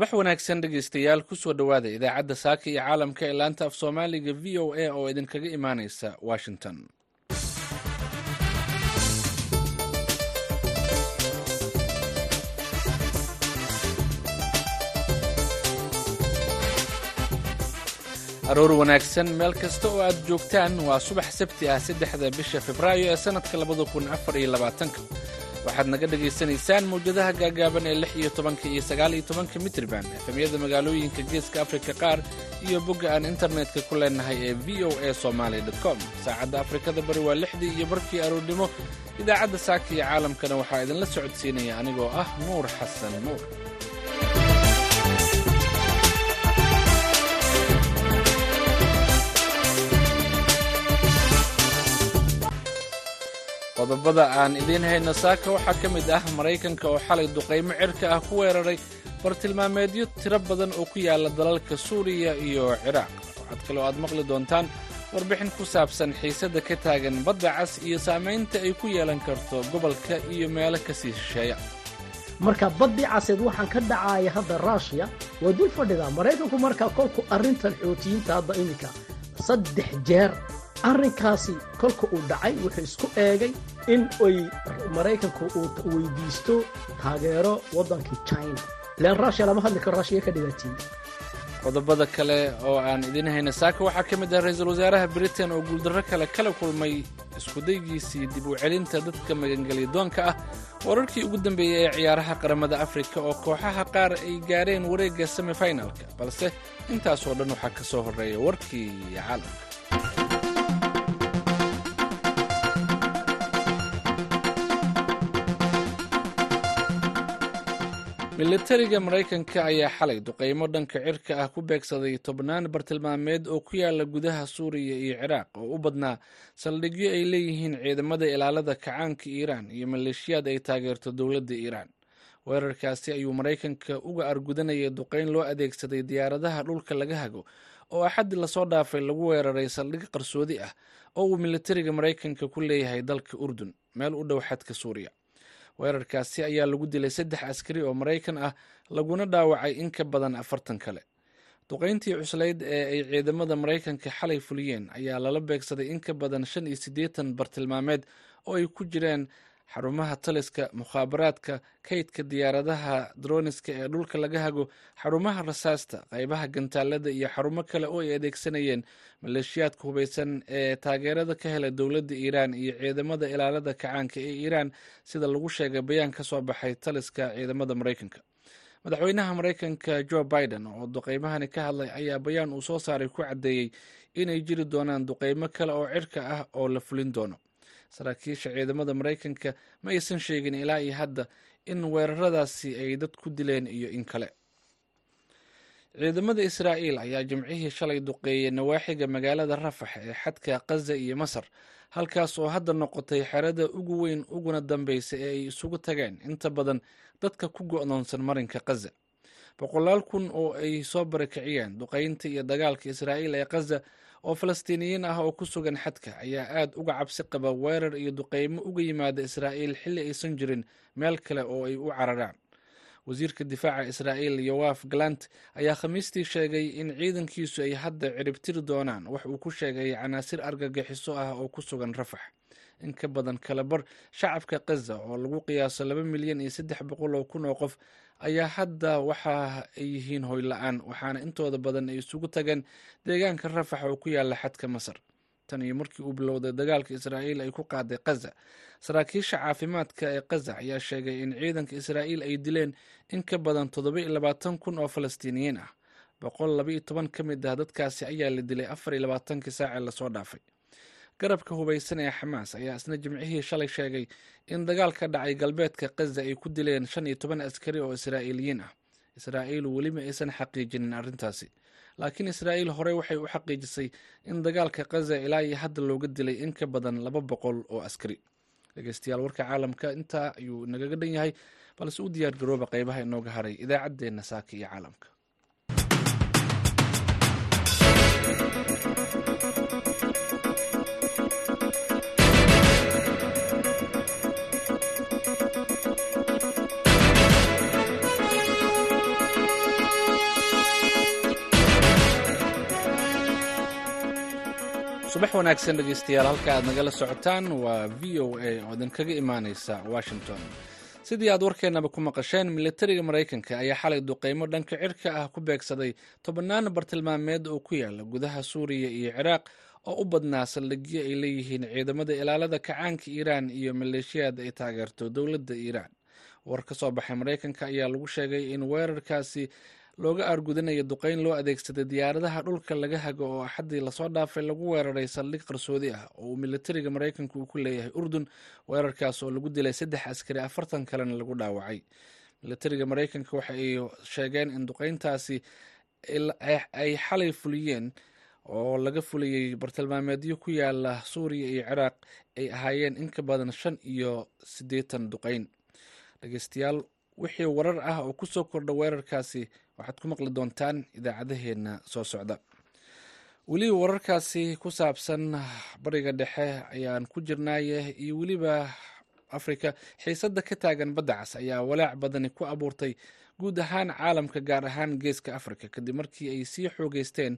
subax wanaagsan dhegeystayaal ku soo dhowaada idaacadda saaka iyo caalamka ee laanta af soomaaliga v o a oo idinkaga imaaneysa washington. Aroor wanaagsan meel kasta oo aad joogtaan waa subax sabti ah saddexda bisha febraayo ee sannadka labada kun afar iyo labaatanka waxaad naga dhagaysanaysaan mawjadaha gaagaaban ee lix iyo tobanka iyo sagaal iyo tobanka mitriban efemyada magaalooyinka geeska afrika qaar iyo bogga aan internetka ku leenahay ee v o a somaali com. Saacadda afrikada bari waa lixdii iyo barkii aroornimo idaacadda saaka iyo caalamkana waxaa idinla socodsiinaya anigoo ah nuur xasan nuur qodobada aan idiin hayno saaka waxaa ka mid ah maraykanka oo xalay duqaymo cirka ah ku weeraray bartilmaameedyo tiro badan oo ku yaalla dalalka suuriya iyo ciraaq. Waxaad kaloo aad maqli doontaan warbixin ku saabsan xiisadda ka taagan badda cas iyo saamaynta ay ku yeelan karto gobolka iyo meelo ka sii shisheeya. Marka baddii caseed waxaan ka dhacaaya hadda ruushiya waa dul fadhidaa maraykanku markaa kolku arrintan xootiyiinta hadda iminka. Saddex jeer arrinkaasi kolka uu dhacay wuxuu isku eegay in ay maraykanku uu weydiisto taageero waddankii china. Ilaan ruushiya lama hadli karo ruushiya ka dhibaatiye qodobada kale oo aan idiin hayna saaka waxaa ka mid ah ra'iisul wasaaraha britain oo guuldarro kale kala kulmay iskudaygiisii dib u celinta dadka magangelyadoonka ah. Wararkii ugu dambeeyey ee ciyaaraha qaramada afrika oo kooxaha qaar ay gaareen wareegga semifinalka balse intaasoo dhan waxaa ka soo horreeya warkii caalamka militariga maraykanka ayaa xalay duqaymo dhanka cirka ah ku beegsaday tobnaan bartilmaameed oo ku yaalla gudaha suuriya iyo ciraaq oo u badnaa saldhigyo ay leeyihiin ciidamada ilaalada kacaanka iiraan iyo maleeshiyaad ay taageerto dowladda iiraan. Weerarkaasi ayuu maraykanka uga argudanayay duqayn loo adeegsaday diyaaradaha dhulka laga hago oo axaddi la soo dhaafay lagu weeraray saldhig qarsoodi ah oo uu militariga maraykanka ku leeyahay dalka urdun meel u dhow xadka suuriya weerarkaasi ayaa lagu dilay saddex askari oo maraykan ah laguna dhaawacay in ka badan afartan kale. Duqayntii cuslayd ee ay ciidamada maraykanka xalay fuliyeen ayaa lala beegsaday in ka badan shan iyo siddeetan bartilmaameed oo ay ku jireen xarumaha taliska mukhaabaraadka kaydka diyaaradaha droniska ee dhulka laga hago xarumaha rasaasta qaybaha gantaalada iyo xarumo kale oo ay adeegsanayeen. Maleeshiyaadka hubaysan ee taageerada ka hela dowladda iiraan iyo ciidamada ilaalada kacaanka ee iiraan sida lagu sheegay bayaan ka soo baxay taliska ciidamada maraykanka madaxweynaha maraykanka jo biden oo duqeymahani ka hadlay ayaa bayaan uu soo saaray ku caddeeyey inay jiri doonaan duqeymo kale oo cirka ah oo la fulin doono saraakiisha ciidamada maraykanka ma aysan sheegin ilaa iyo hadda in weeraradaasi ay dad ku dileen iyo in kale. Ciidamada israa'iil ayaa jimcihii shalay duqeeyey nawaaxiga magaalada rafax ee xadka kaza iyo masar halkaas oo hadda noqotay xerada ugu weyn uguna dambeysa ee ay isugu tageen. Inta badan dadka ku go'doonsan marinka kaza boqolaal kun oo ay soo barakiciyeen duqeynta iyo dagaalka israa'iil ee kaza oo falastiiniyiin ah oo ku sugan xadka ayaa aad uga cabsi qaba weerar iyo duqeymo uga yimaada israa'iil xilli aysan jirin meel kale oo ay u cararaan. Wasiirka difaaca israa'iil yowaaf galant ayaa khamiistii sheegay in ciidankiisu ay hadda ciribtiri doonaan. Wax uu ku sheegay canaasir argagixiso ah oo ku sugan rafax. In ka badan kala bar shacabka kaza oo lagu qiyaaso laba milyan iyo saddex boqol oo kun oo qof ayaa hadda waxa ay yihiin hoy la'aan waxaana intooda badan ay isugu tageen deegaanka rafax oo ku yaalla xadka masar. Tan iyo markii uu bilowday dagaalka israa'iil ay ku qaaday kaza saraakiisha caafimaadka ee kaza ayaa sheegay in ciidanka israa'iil ay dileen in ka badan toddoba iyo labaatan kun oo falastiiniyiin ah. Boqol laba iyo toban ka mid ah dadkaasi ayaa la dilay afar iyo labaatankii saacee la soo dhaafay garabka hubaysan ee xamaas ayaa isna jimcihii shalay sheegay in dagaal ka dhacay galbeedka kaza ay ku dileen shan iyo toban askari oo israa'iiliyiin ah. Israa'iil welima aysan xaqiijinin arrintaasi. Laakiin israa'iil horey waxay u xaqiijisay in dagaalka kaza ilaa iyo hadda looga dilay in ka badan laba boqol oo askari. Dhegeystayaal warka caalamka intaa ayuu nagaga dhan yahay balse u diyaar garooba qeybaha inooga haray idaacaddeenna saaka iyo caalamka subax wanaagsan dhegeystayaal halka aad nagala socotaan waa v o a oo idinkaga imaaneysa washington. Sidii aad warkeennaba ku maqasheen militariga maraykanka ayaa xalay duqeymo dhanka cirka ah ku beegsaday tobannaan bartilmaameed oo ku yaalla gudaha suuriya iyo ciraaq oo u badnaa saldhigyo ay leeyihiin ciidamada ilaalada kacaanka iiraan iyo maleeshiyaad ay taageerto dowladda iiraan. War ka soo baxay maraykanka ayaa lagu sheegay in weerarkaasi looga aargudanayo duqeyn loo adeegsaday diyaaradaha dhulka laga hago oo axaddii la soo dhaafay lagu weeraray saldhig qarsoodi ah oo uu militariga maraykanka uu ku leeyahay urdun weerarkaas oo lagu dilay saddex askari afartan kalena lagu dhaawacay. Militariga maraykanka waxa ay sheegeen in duqeyntaasi ay xalay fuliyeen oo laga fuliyey bartilmaameedyo ku yaalla suuriya iyo ciraaq ay ahaayeen in ka badan shan iyo siddeetan duqeyn. Dhegeystayaal wixii warar ah oo ku soo kordha weerarkaasi waxaad ku maqli doontaan idaacadaheena soo socda. Weliba wararkaasi ku saabsan bariga dhexe ayaan ku jirnaaye iyo weliba afrika xiisadda ka taagan badda cas ayaa walaac badani ku abuurtay guud ahaan caalamka gaar ahaan geeska afrika kadib markii ay sii xoogeysteen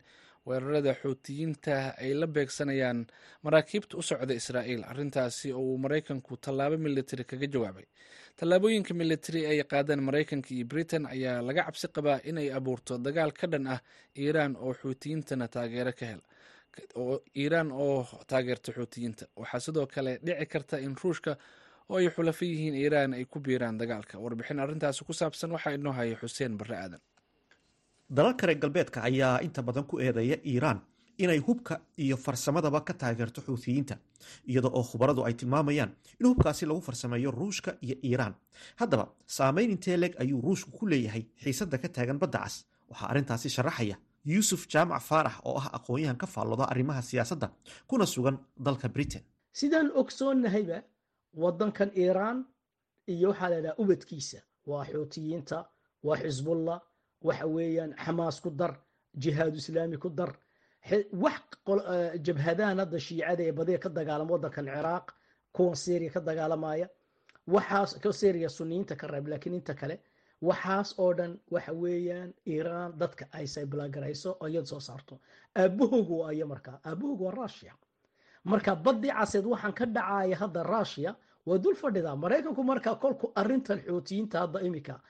weerarada xuutiyiinta ay la beegsanayaan maraakiibta u socda israa'iil. Arrintaasi oo uu maraykanku tallaabo militari kaga jawaabay. Tallaabooyinka militari ay qaadeen maraykanka iyo britain ayaa laga cabsi qabaa inay abuurto dagaal ka dhan ah iiraan oo xuutiyiintana taageero ka hel iiraan oo taageerta xuutiyiinta waxaa sidoo kale dhici karta in ruushka oo ay xulafo yihiin iiraan ay ku biiraan dagaalka. Warbixin arrintaasi ku saabsan waxaa inoo haya xuseen barre aadan dalalka reer galbeedka ayaa inta badan ku eedeeya iiraan inay hubka iyo farsamadaba ka taageerto xuutiyiinta iyada oo khubaradu ay tilmaamayaan in hubkaasi lagu farsameeyo ruushka iyo iiraan. Haddaba saameyn intee leeg ayuu ruushku ku leeyahay xiisadda ka taagan badda cas? Waxaa arrintaasi sharaxaya yuusuf jaamac faarax oo ah aqoon-yahan ka faallooda arrimaha siyaasadda kuna sugan dalka britain. Sidaan ogsoonnahayba waddankan iiraan iyo waxaa la idhaha ubadkiisa waa xuutiyiinta waa xisbullah waxa weeyaan xamaas ku dar jihaadu islaami ku dar. Wax jabhadahan hadda shiicada ee badiya ka dagaalama waddankan ciraaq kuwan syriya ka dagaalamaya waxaas syriya suniyiinta ka reeb laakiin inta kale waxaas oo dhan waxa weeyaan iiraan dadka ay sayblaagarayso oo iyada soo saarto. Aabahoogu waa markaa aabahoogu waa rushia marka baddii caseed waxaan ka dhacaya hadda rushia waa dul fadhidaa. Maraykanku markaa kolku arrintan xuutiyiinta hadda imika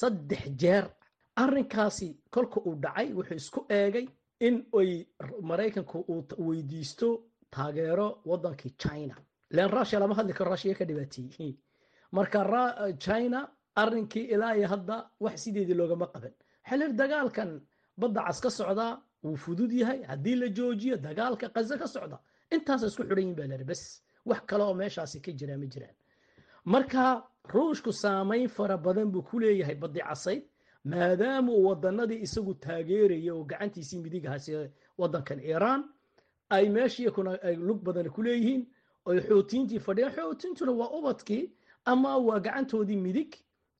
saddex jeer arrinkaasi kolka uu dhacay wuxuu isku eegay in ay maraykanku uu weydiisto taageero waddankii china. Len rushia lama hadli karo rushia ka dhibaateeyey marka china arrinkii ilaa iyo hadda wax sideedii loogama qaban xelir dagaalkan badda cas ka socdaa wuu fudud yahay haddii la joojiyo dagaalka qaze ka socda intaas isku xidhan yihiin baa lari bes wax kale oo meeshaasi ka jiraa ma jiraan. Marka ruushku saamayn fara badan buu ku leeyahay baddi casayd maadaama uu wadanadii isagu taageeraya oo gacantiisii midigahasi wadankan iiraan ay meeshii kuna ay lug badan ku leeyihiin oy xootiintii fadhiyaan. Xootiintuna waa ubadkii ama waa gacantoodii midig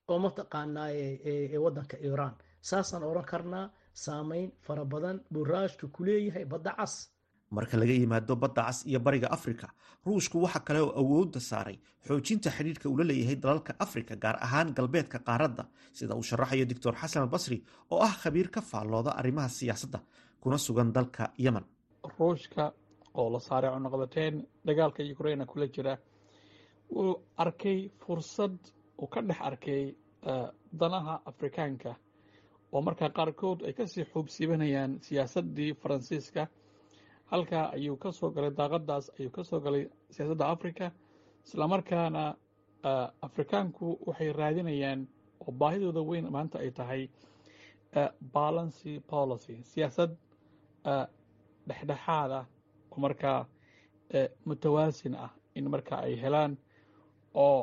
oo mataqaanaa ee wadanka iiraan saasaan odhan karnaa saamayn fara badan buu raashka ku leeyahay badda cas marka laga yimaado badda cas iyo bariga afrika ruushku waxa kale oo awoodda saaray xoojinta xidhiidhka uu la leeyahay dalalka afrika gaar ahaan galbeedka qaaradda sida uu sharaxayo doctor xasan albasri oo ah khabiir ka faallooda arrimaha siyaasadda kuna sugan dalka yemen. Ruushka oo la saaray cunuqabateyn dagaalka ukraina kula jira wuu arkay fursad uu ka dhex arkay danaha afrikaanka oo markaa qaarkood ay ka sii xuubsiibanayaan siyaasaddii faransiiska halkaa ayuu ka soo galay daaqadaas ayuu ka soo galay siyaasadda africa islamarkaana afrikaanku waxay raadinayaan oo baahidooda weyn maanta ay tahay balancy policy siyaasad dhexdhexaad ah oo markaa mutawaasin ah in marka ay helaan oo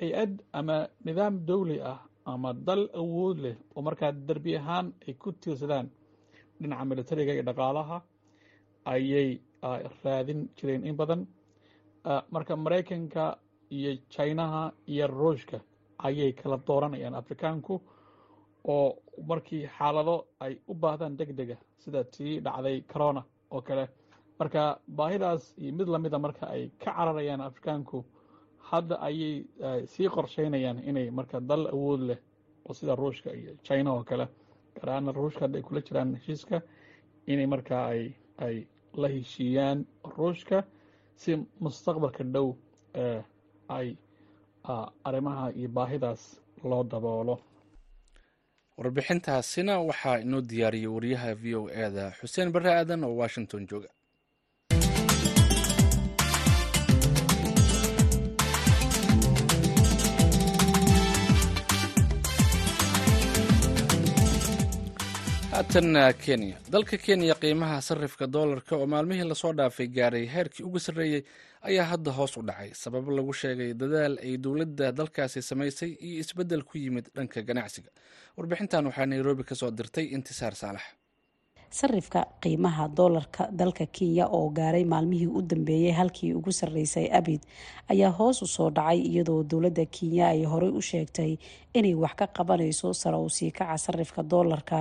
hay'ad ama nidaam dawli ah ama dal awood leh oo markaa derbi ahaan ay ku tiirsadaan dhinaca militariga iyo dhaqaalaha ayay raadin jireen in badan. Marka maraykanka iyo jinaha iyo ruushka ayay kala dooranayaan afrikaanku oo markii xaalado ay u baahdaan deg dega sida tii dhacday corona oo kale. Marka baahidaas iyo mid lamida marka ay ka cararayaan afrikaanku hadda ayay sii qorsheynayaan inay marka dal awood leh oo sida ruushka iyo china oo kale gaar ahaana ruushka hadda ay kula jiraan heshiiska inay markaa ay ay la heshiiyaan ruushka si mustaqbalka dhow ay arrimaha iyo baahidaas loo daboolo. Warbixintaasina waxaa inoo diyaariyey wariyaha v o e da xuseen barre aadan oo washington jooga haatan kenya. Dalka kenya qiimaha sarifka doolarka oo maalmihii la soo dhaafay gaaray heerkii ugu sarreeyey ayaa hadda hoos u dhacay. Sababo lagu sheegay dadaal ay dowladda dalkaasi samaysay iyo isbeddel ku yimid dhanka ganacsiga. Warbixintan waxaa nairobi ka soo dirtay intisaar saalax sarifka qiimaha doolarka dalka kenya oo gaaray maalmihii u dambeeyey halkii ugu sarreysay abid ayaa hoos u soo dhacay iyadoo dowladda kenya ay horey u sheegtay inay wax ka qabanayso sare u kaca sarifka doolarka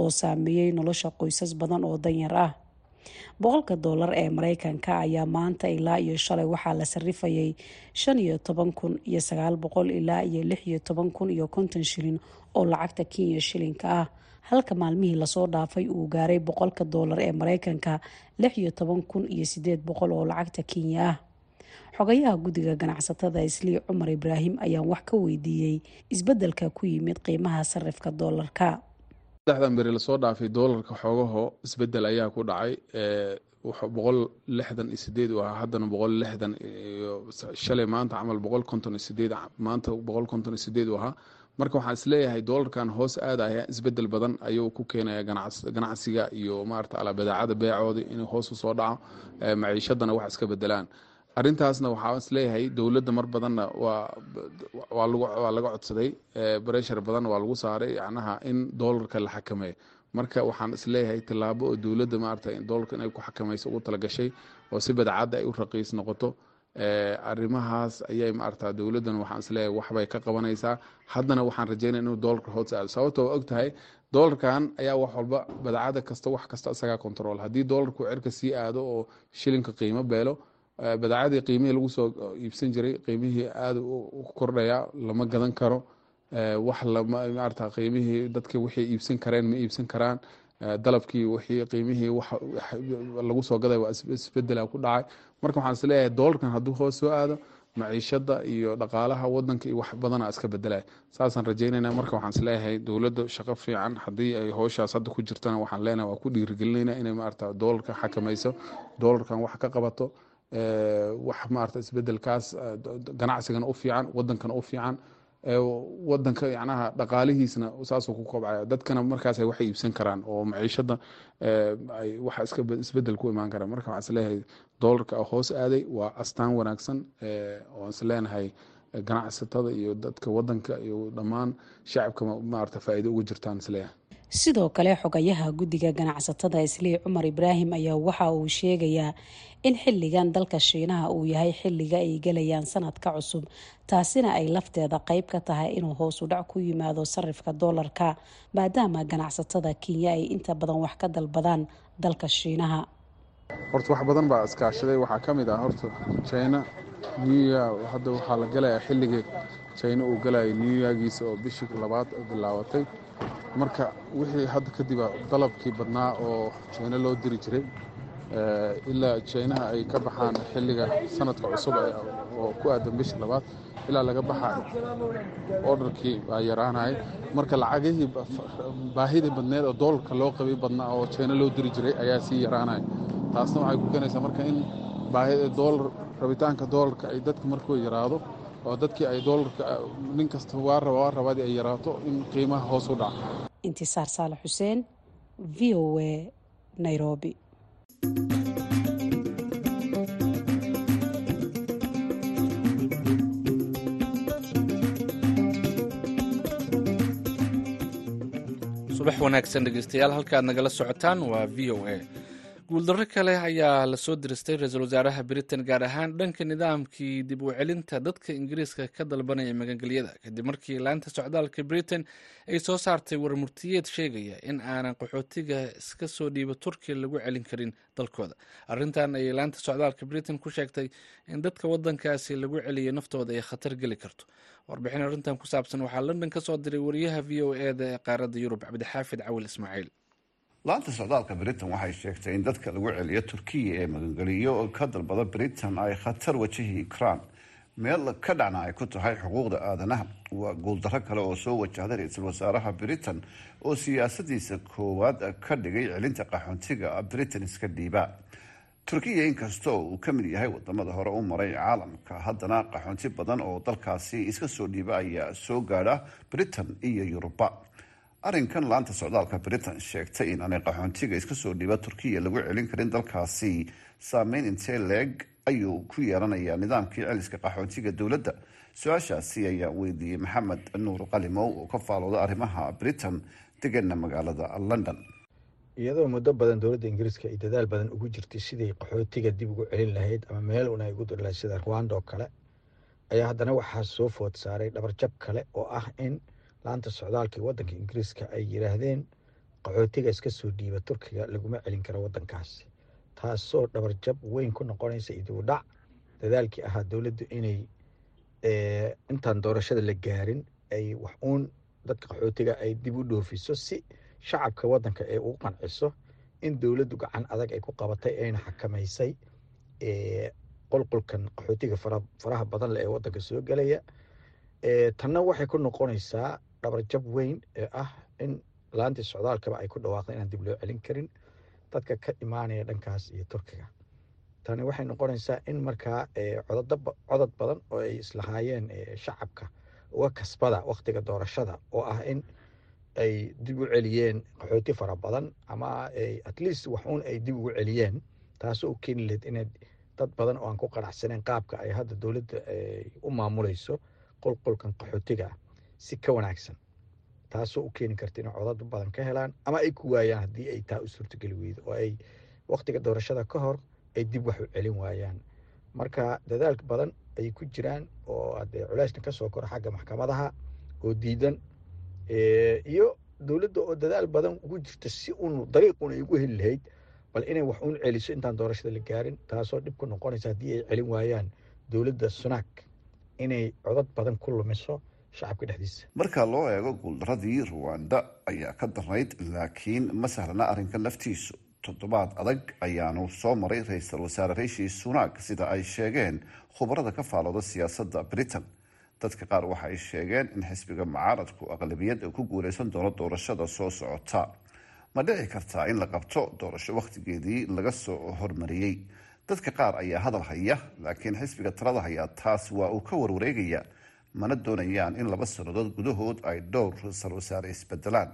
oo saameeyey nolosha qoysas badan oo danyar ah. Boqolka doolar ee mareykanka ayaa maanta ilaa iyo shalay waxaa la sarifayay shan iyo toban kun iyo sagaal boqol ilaa iyo lix iyo toban kun iyo konton shilin oo lacagta kenya shilinka ah halka maalmihii la soo dhaafay uu gaaray boqolka doolar ee mareykanka lix iyo oo lacagta kenya ah. Xogayaha guddiga ganacsatada islii cumar ibraahim ayaan wax ka weydiiyey isbeddelka ku yimid qiimaha sarifka doolarka saddexdan beri la soo dhaafay doolarka xoogaho isbeddel ayaa ku dhacay boqol lixdan iyo sideed u ahaa. Haddana boqol lixdan iyo shalay maanta camal boqol konton iyo sideed maanta boqol konton iyo sideed u ahaa marka waxaan is leeyahay doolarkan hoos aadaya isbeddel badan ayuu ku keenaya ganacsiga iyo maarata alabadeecada beecooda inuu hoos u soo dhaco maciishadana wax iska bedelaan arintaasna waxaa is leeyahay dowladda mar badanna waa laga codsaday breshar badan waa lagu saaray yacnaha in doolarka la xakameeyo. Marka waxaan is leeyahay tilaabo oo dowladda maarata doolarka inay ku xakamayso ugu talagashay oo si badcadda ay u raqiis noqoto arrimahaas ayay maarata dowladdan waxaan is leeyahay waxbay ka qabanaysaa. Haddana waxaan rajeynaya inuu doolarka hoos aado. Sababto og tahay doolarkan ayaa wax walba badcada kasta wax kasta isagaa control. Haddii doolarku cirka sii aado oo shilinka qiimo beelo badacadii qiimihii lagu soo iibsan jiray qiimihii aada u kordhaya lama gadan karo. Wax maarata qiimihii dadka waxay iibsan kareen ma iibsan karaan. Dalabkii wixii qiimihii lagu soo gaday waa isbedela ku dhacay marka waxaan is leeyahay doolarkan hadduu hoos soo aado maciishada iyo dhaqaalaha wadanka iyo wax badana iska bedelaya saasaan rajeynayna marka waxaan is leeyahay dowladda shaqo fiican haddii ay howshaas hadda ku jirtana waxaan leenahay waa ku dhiirigelinayna inay maarata doolarka xakamayso doolarkan wax ka qabato wax maarata isbedelkaas ganacsigana u fiican wadankana u fiican wadanka yacnaha dhaqaalihiisna saasuu ku kobcaya dadkana markaas ay waxay iibsan karaan oo maciishada waxa isbeddel ku imaan kara marka waxaan is leeyahay doolarka hoos aaday waa astaan wanaagsan oo isleenahay ganacsatada iyo dadka wadanka iyo dhammaan shacabka maarata faa'iido uga jirtaan is leeyahay sidoo kale xogayaha guddiga ganacsatada islii cumar ibraahim ayaa waxa uu sheegayaa in xilligan dalka shiinaha uu yahay xilliga ay gelayaan sanadka cusub. Taasina ay lafteeda qeyb ka tahay inuu hoos u dhac ku yimaado sarifka doolarka maadaama ganacsatada kenya ay inta badan wax ka dalbadaan dalka shiinaha. Horta wax badan baa iskaashaday waxaa ka mid ah horta china new year. Hadda waxaa la galayaa xilligii china uu galayay new yeargiisa oo bishii labaad bilaabatay marka wixii hadda kadiba dalabkii badnaa oo jina loo diri jiray ilaa jinaha ay ka baxaan xilliga sanadka cusub oo ku aadan bisha labaad ilaa laga baxayo ordarkii baa yaraanaya marka lacagihii baahidii badneed oo doolarka loo qabay badnaa oo jina loo diri jiray ayaa sii yaraanaya taasna waxay ku keenaysaa marka in baahidoolar rabitaanka doolarka ay dadka markuu yaraado oo dadkii ay doolarka nin kasta waa raba waa rabaadii ay yaraato in qiimaha hoos u dhaco intisaar saalax xuseen v o a nairobi subax wanaagsan dhegeystayaal halkaad nagala socotaan waa v o a guuldarro kale ayaa la soo diristay ra'iisul wasaaraha britain gaar ahaan dhanka nidaamkii dib u celinta dadka ingiriiska ka dalbanaya magangelyada. Kadib markii laanta socdaalka britain ay soo saartay warmurtiyeed sheegaya in aanan qaxootiga iska soo dhiibo turkiya lagu celin karin dalkooda. Arrintan ayay laanta socdaalka britain ku sheegtay in dadka wadankaasi lagu celiyo naftooda ay khatar geli karto. Warbixin arrintan ku saabsan waxaa london ka soo diray wariyaha v o e da ee qaaradda yurub cabdixaafid cawil ismaaciil laanta socdaalka britain waxay sheegtay in dadka lagu celiyo turkiya ee magangeliyo ka dalbada britain ay khatar wajahi karaan meel ka dhacna ay ku tahay xuquuqda aadanaha. Waa guuldarro kale oo soo wajahday ra'iisul wasaaraha britain oo siyaasadiisa koowaad ka dhigay celinta qaxoontiga britain iska dhiiba. Turkiya inkastoo uu ka mid yahay waddamada hore u maray caalamka haddana qaxoonti badan oo dalkaasi iska soo dhiiba ayaa soo gaadha britain iyo yuruba arrinkan laanta socdaalka britain sheegtay in aanay qaxoontiga iska soo dhiiba turkiya lagu celin karin dalkaasi. Saameyn intee leeg ayuu ku yeelanayaa nidaamkii celiska qaxoontiga dowladda. Su'aashaasi ayaa weydiiyey maxamed nuur qalimow oo ka faalooda arrimaha britain degana magaalada london. Iyadoo muddo badan dowladda ingiriiska ay dadaal badan ugu jirtay sidii qaxootiga dib ugu celin lahayd ama meel un ugu lahayd sida rwanda oo kale ayaa haddana waxaa soo food saaray dhabarjab kale oo ah in laanta socdaalka ee waddanka ingiriiska ay yidhaahdeen qaxootiga iska soo dhiiba turkiga laguma celin karo waddankaasi taasoo dhabarjab weyn ku noqonaysa idibudhac dadaalkii ahaa dowladdu inay intaan doorashada la gaarin ay wax uun dadka qaxootiga ay dib u dhoofiso si shacabka waddanka ay ugu qanciso in dowladdu gacan adag ay ku qabatay ayna xakamaysay qolqolkan qaxootiga faraha badan leh ee waddanka soo gelaya tanna waxay ku noqonaysaa dhabarjab weyn ee ah in laantii socdaalkaba ay ku dhawaaqda inaan dib loo celin karin dadka ka imaanaya dhankaas iyo turkiga. Tani waxay noqonaysaa in markaa codod badan oo ay islahaayeen shacabka uga kasbada waktiga doorashada oo ah in ay dib u celiyeen qaxooti fara badan ama at least waxuun ay dib ugu celiyeen taasoo u keeni lahayd inay dad badan oo aan ku qanacsaneyn qaabka ay hadda dowladda u maamulayso qolqolkan qaxootiga si ka wanaagsan. Taasoo u keeni karta inay codad badan ka helaan ama ay ku waayaan haddii ay taa u suurtogeli weydo oo ay waktiga doorashada ka hor ay dib wax u celin waayaan. Marka dadaal badan ayay ku jiraan oo adee culeysna ka soo koro xagga maxkamadaha oo diidan iyo dowladda oo dadaal badan ugu jirta si uun dariiqun ay ugu heli lahayd bal inay wax uun celiso intaan doorashada la gaarin taasoo dhib ku noqonaysa haddii ay celin waayaan dowladda sunaak inay codad badan ku lumiso shacabka dhexdiisa. Marka loo eego guuldaradii ruwanda ayaa ka darnayd laakiin ma sahlana arrinkan laftiisu. Toddobaad adag ayaanu soo maray ra'iisul wasaare rishi sunak sida ay sheegeen khubarada ka faalooda siyaasadda britain. Dadka qaar waxa ay sheegeen in xisbiga mucaaradku aqlabiyad ku guuleysan doono doorashada soo socota. Ma dhici kartaa in la qabto doorasho wakhtigeedii laga soo hormariyey? Dadka qaar ayaa hadal haya laakiin xisbiga talada hayaa taas waa uu ka warwareegaya mana doonayaan in laba sannadood gudahood ay dhowr ra'isul wasaare isbedelaan.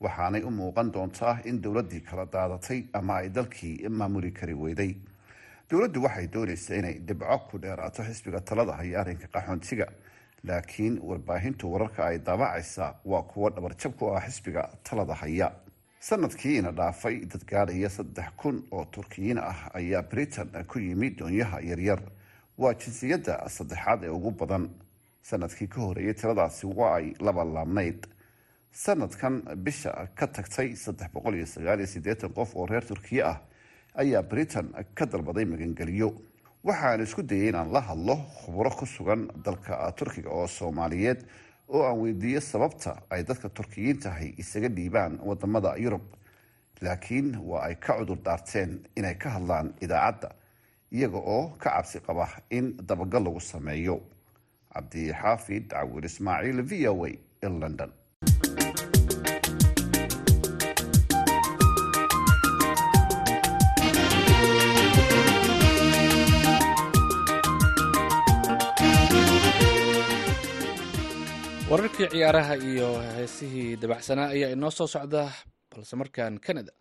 Waxaanay u muuqan doontaa in dowladdii kala daadatay ama ay dalkii maamuli kari weyday. Dowladdu waxay doonaysaa inay dhibco ku dheeraato xisbiga talada haya arrinka qaxoontiga. Laakiin warbaahintu wararka ay daabacaysa waa kuwo dhabarjab ku ah xisbiga talada haya. Sanadkiina dhaafay dad gaadhaya saddex kun oo turkiyiin ah ayaa britain ku yimi doonyaha yaryar. Waa jinsiyadda saddexaad ee ugu badan sannadkii ka horeeyay tiradaasi waa ay laba laabnayd. Sanadkan bisha ka tagtay qof oo reer turkiye ah ayaa britain ka dalbaday magangeliyo waxaan isku dayay inaan la hadlo khuburo ku sugan dalka turkiga oo soomaaliyeed oo aan weydiiyo sababta ay dadka turkiyiintahay isaga dhiibaan waddamada yurub. Laakiin waa ay ka cudur daarteen inay ka hadlaan idaacadda iyaga oo ka cabsi qaba in dabagal lagu sameeyo cabdixaafid cawir ismaaciil v o a london. Wararkii ciyaaraha iyo heesihii dabacsanaa ayaa inoo soo socda balse markan canada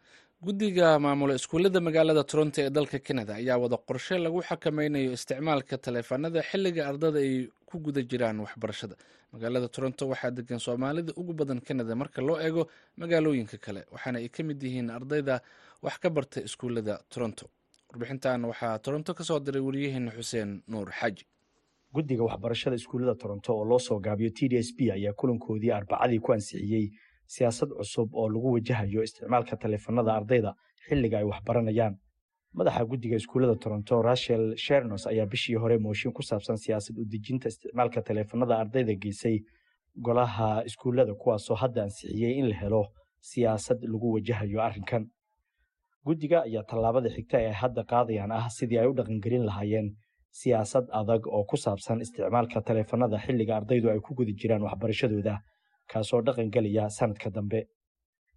guddiga maamula iskuullada magaalada toronto ee dalka canada ayaa wada qorshe lagu xakameynayo isticmaalka taleefanada xilliga ardada ay ku guda jiraan waxbarashada. Magaalada toronto waxaa degan soomaalida ugu badan canada marka loo eego magaalooyinka kale waxaana ay ka mid yihiin ardayda wax ka barta iskuullada toronto. Warbixintan waxaa toronto ka soo diray wariyaheena xuseen nuur xaaji. Guddiga waxbarashada iskuullada toronto oo loo soo gaabiyo t d s b ayaa kulankoodii arbacadii ku ansixiyey siyaasad cusub oo lagu wajahayo isticmaalka taleefanada ardayda xilliga ay waxbaranayaan madaxa guddiga iskuullada toronto rachel shernos ayaa bishii hore mooshin ku saabsan siyaasad u dejinta isticmaalka taleefanada ardayda geysay golaha iskuullada kuwaasoo hadda ansixiyey in la helo siyaasad lagu wajahayo arrinkan. Guddiga ayaa tallaabada xigta ee hadda qaadayaan ah sidii ay u dhaqangelin lahaayeen siyaasad adag oo ku saabsan isticmaalka taleefanada xilliga ardaydu ay ku guda jiraan waxbarashadooda kaasoo dhaqangelaya sanadka dambe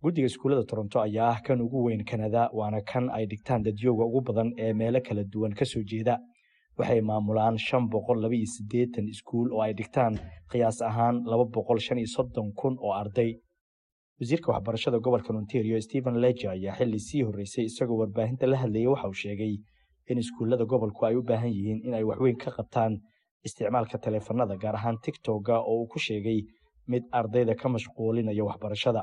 guddiga iskuullada toronto ayaa ah kan ugu weyn kanada waana kan ay dhigtaan dadyooga ugu badan ee meelo kala duwan ka soo jeeda. Waxay maamulaan shan boqol laba iyo siddeetan iskuul oo ay dhigtaan qiyaas ahaan laba boqol shan iyo soddon kun oo arday. Wasiirka waxbarashada gobolka ontario stephen leger ayaa xilli sii horreysay isagoo warbaahinta la hadlayay waxa uu sheegay in iskuullada gobolku ay u baahan yihiin in ay waxweyn ka qabtaan isticmaalka taleefanada gaar ahaan tigtogga oo uu ku sheegay mid ardayda ka mashquulinaya waxbarashada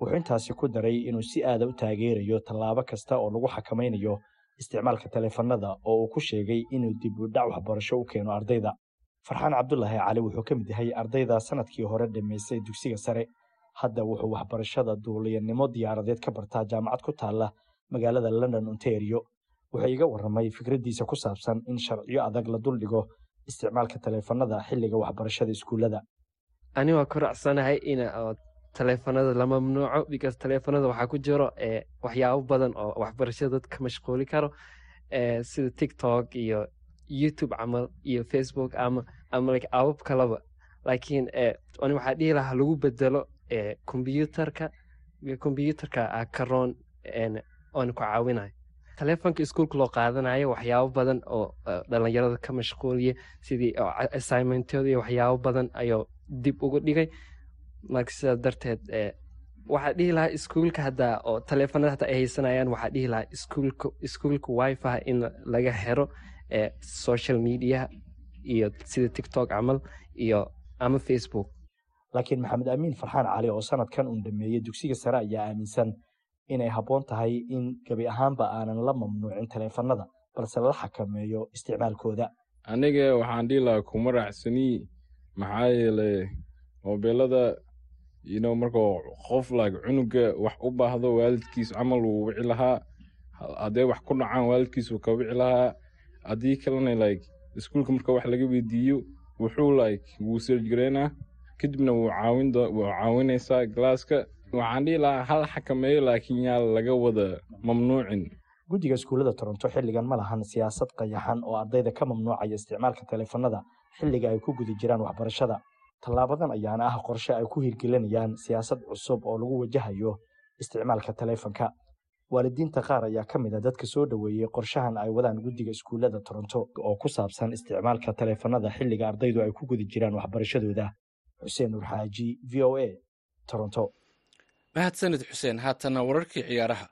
wuxuu intaasi ku daray inuu si aada u taageerayo tallaabo kasta oo lagu xakamaynayo isticmaalka taleefanada oo uu ku sheegay inuu dib u dhac waxbarasho u keeno ardayda. Farxaan cabdulaahi cali wuxuu ka mid yahay ardayda sannadkii hore dhammaystay dugsiga sare. Hadda wuxuu waxbarashada duuliyanimo diyaaradeed ka bartaa jaamacad ku taalla magaalada london ontario. Wuxuu iga warramay fikraddiisa ku saabsan in sharciyo adag la duldhigo isticmaalka taleefanada xilliga waxbarashada iskuullada taleefanada la mamnuuco because taleefanada waxaa ku jiro waxyaabo badan oo waxbarashada dadka mashquuli karo sida tiktok iyo youtube camal iyo facebook ama ama like abab kalaba. Laakiin ani waxaa dhihi lahaa lagu bedelo combyuutarka combyuutarka karoon oona ku caawinayo taleefonka iskuolka loo qaadanayo waxyaabo badan oo dhalinyarada ka mashquuliya sidii assignmentooda iyo waxyaabo badan ayuu dib uga dhigay marka sidaas darteed waxaa dhihi lahaa iskuulka hadda oo taleefanada hata ay haysanayaan waxaa dhihi lahaa iskuulka iskuulka wifi in laga xiro social media iyo sida tiktok camal iyo ama facebook. Laakiin maxamed amiin farxaan cali oo sanadkan uun dhameeyey dugsiga sare ayaa aaminsan inay habboon tahay in gebi ahaanba aanan la mamnuucin taleefanada balse la xakameeyo isticmaalkooda. Aniga waxaan dhihi lahaa kuma raacsanii maxaa yeelay mobeelada ino markuu qof like cunuga wax u baahdo waalidkiis camal wuu wici lahaa. Haddee wax ku dhacaan waalidkiis wuu ka wici lahaa. Haddii kalena like iskuulka marka wax laga weydiiyo wuxuu like wuu serjgareynaa kadibna wuu caawin wuu caawinaysaa galaaska waxaan dhihi lahaa hal xakameeyo laakiin yaa laga wada mamnuucin. Guddiga iskuullada toronto xilligan ma lahan siyaasad qayaxan oo ardayda ka mamnuucaya isticmaalka taleefanada xilliga ay ku guda jiraan waxbarashada tallaabadan ayaana ah qorshe ay ku hirgelinayaan siyaasad cusub oo lagu wajahayo isticmaalka taleefanka. Waalidiinta qaar ayaa ka mid a dadka soo dhoweeyey qorshahan ay wadaan guddiga iskuullada toronto oo ku saabsan isticmaalka taleefanada xilliga ardaydu ay ku guda jiraan waxbarashadooda. Xuseen nur xaaji v o a toronto. Mahadsanid xuseen. Haatana wararkii ciyaaraha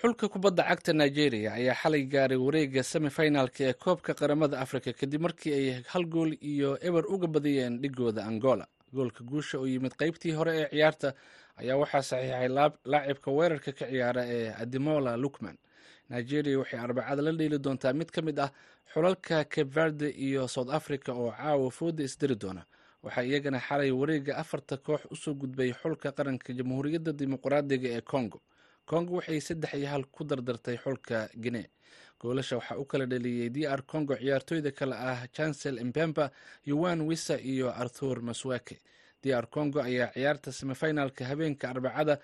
xulka kubadda cagta nigeria ayaa xalay gaaray wareegga semifinalka ee koobka qaramada afrika kadib markii ay hal gool iyo eber uga badiyeen dhigooda angola. Goolka guusha oo yimid qeybtii hore ee ciyaarta ayaa waxaa saxiixay laacibka weerarka ka ciyaara ee adimola lukman. Nigeria waxay arbacada la dheeli doontaa mid ka mid ah xulalka cape verde iyo south africa oo caawa fooda isdiri doona. Waxaa iyagana xalay wareegga afarta koox u soo gudbay xulka qaranka jamhuuriyadda dimuqraadiga ee congo congo waxay saddex iyo hal ku dardartay xulka guinee goolasha waxaa u kala dhaliyey d r congo ciyaartooyda kale ah chancel impemba yuwan wisa iyo arthur maswake d r congo ayaa ciyaarta semifinalka habeenka arbacada.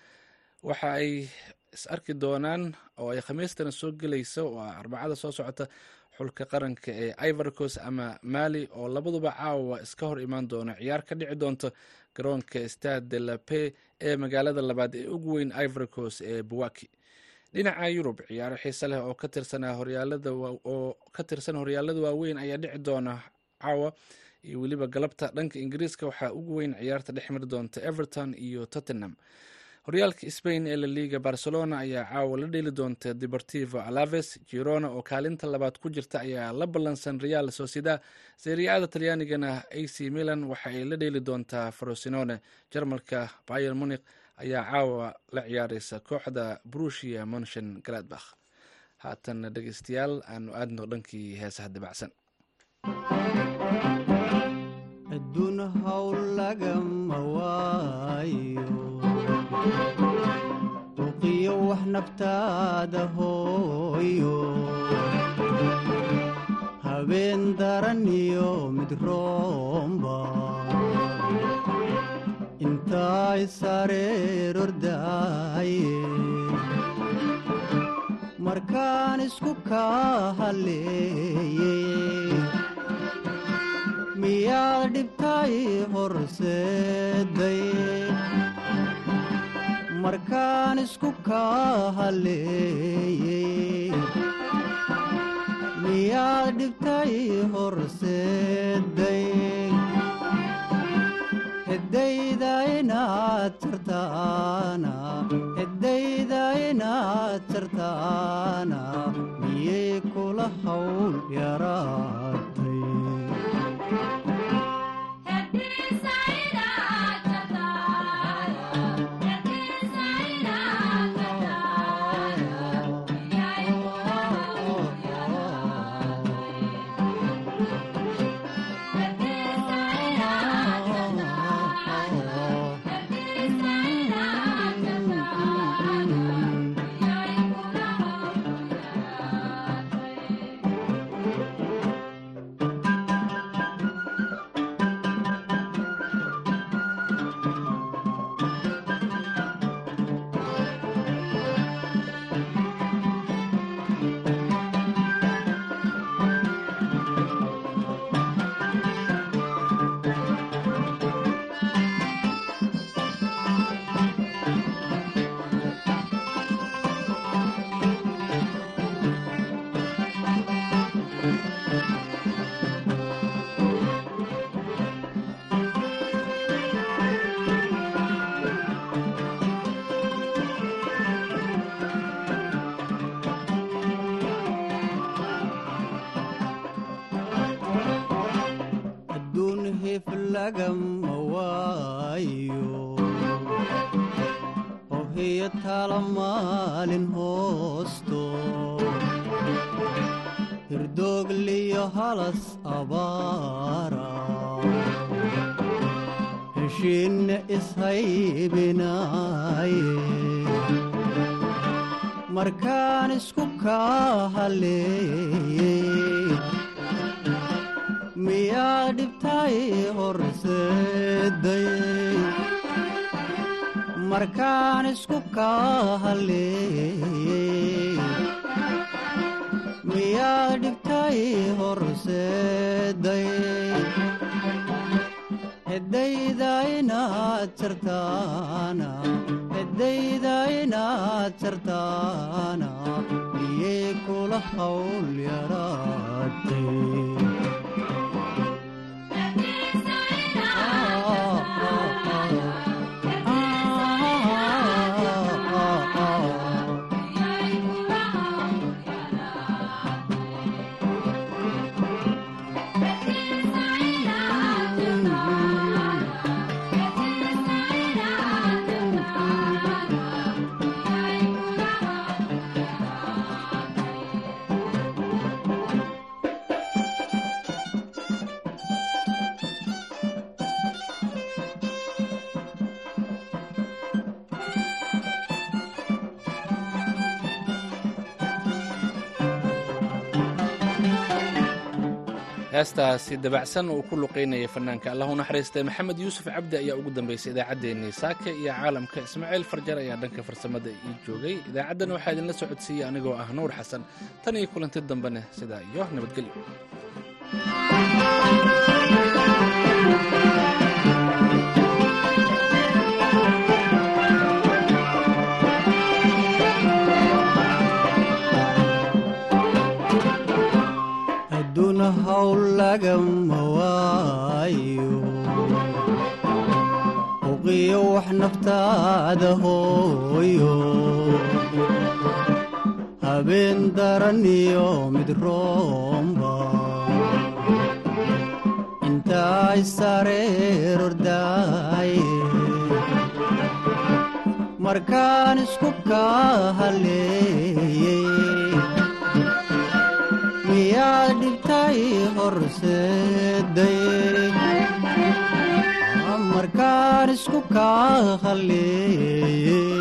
Waxa ay is arki doonaan oo ay khamiistana soo gelayso oo arbacada soo socota xulka qaranka ee ivorcos ama mali oo labaduba caawa iska hor imaan doona ciyaar ka dhici doonta garoonka stade de la pe ee magaalada labaad ee ugu weyn ivorcos ee buwaki dhinaca yurub ciyaaro xiise leh oo ka tirsan horyaalada waaweyn ayaa dhici doona caawa iyo weliba galabta. Dhanka ingiriiska waxaa ugu weyn ciyaarta dhex mari doonta everton iyo tottenham horyaalka spain ee la liga barcelona ayaa caawa la dheeli doonta deportivo alaves girona oo kaalinta labaad ku jirta ayaa la ballansan real socieda seriacada talyaanigana ac milan waxa ay la dheeli doontaa frosinone. Jarmalka bayer munik ayaa caawa la ciyaareysa kooxda brushia monshen galadbakh haatan dhegeystayaal aanu aadno dhankii heesaha dabacsan. Aduun hawl lagama waayo uqiyo wax naftaada hooyo. Habeen daran iyo mid roomba. Intaa intaay sareerordaaye markaan isku kaa haleeyey miyaad dhibtay horseeday markaan isku kaa haleeyey miyaad dhibtay horseeday heddayda inaad jartaana heddayda inaad jartaana miyay kula hawl yaraatay tala maalin hoosto hirdoogliyo halas abaara heshiinna ishaybinaaye markaan isku kaa miyaa dhibtay horseeday markaan isku kaa haleeyey miyaa dhibtay horseeday? Heddayda inaad jartaana heddayda inaad jartaana miyay kula hawl yaraatay heestaasi dabacsan uu ku luqaynaya fanaanka. Allahu naxariistay maxamed yuusuf cabdi ayaa ugu dambeysay idaacaddeenii. Saaka iyo caalamka ismaaciil farjar ayaa dhanka farsamada ii joogay. Idaacaddan waxaa idinla socodsiiyey anigoo ah nuur xasan. Tan iyo kulanti dambene sidaa iyo nabadgelyo hawl lagama waayo uqiyo wax naftaada hooyo. Habeen daran iyo mid roomba. Intaay sareerordaaye markaan isku kaa haleeyey dhibtay horseeday markaan isku kaa haleeyey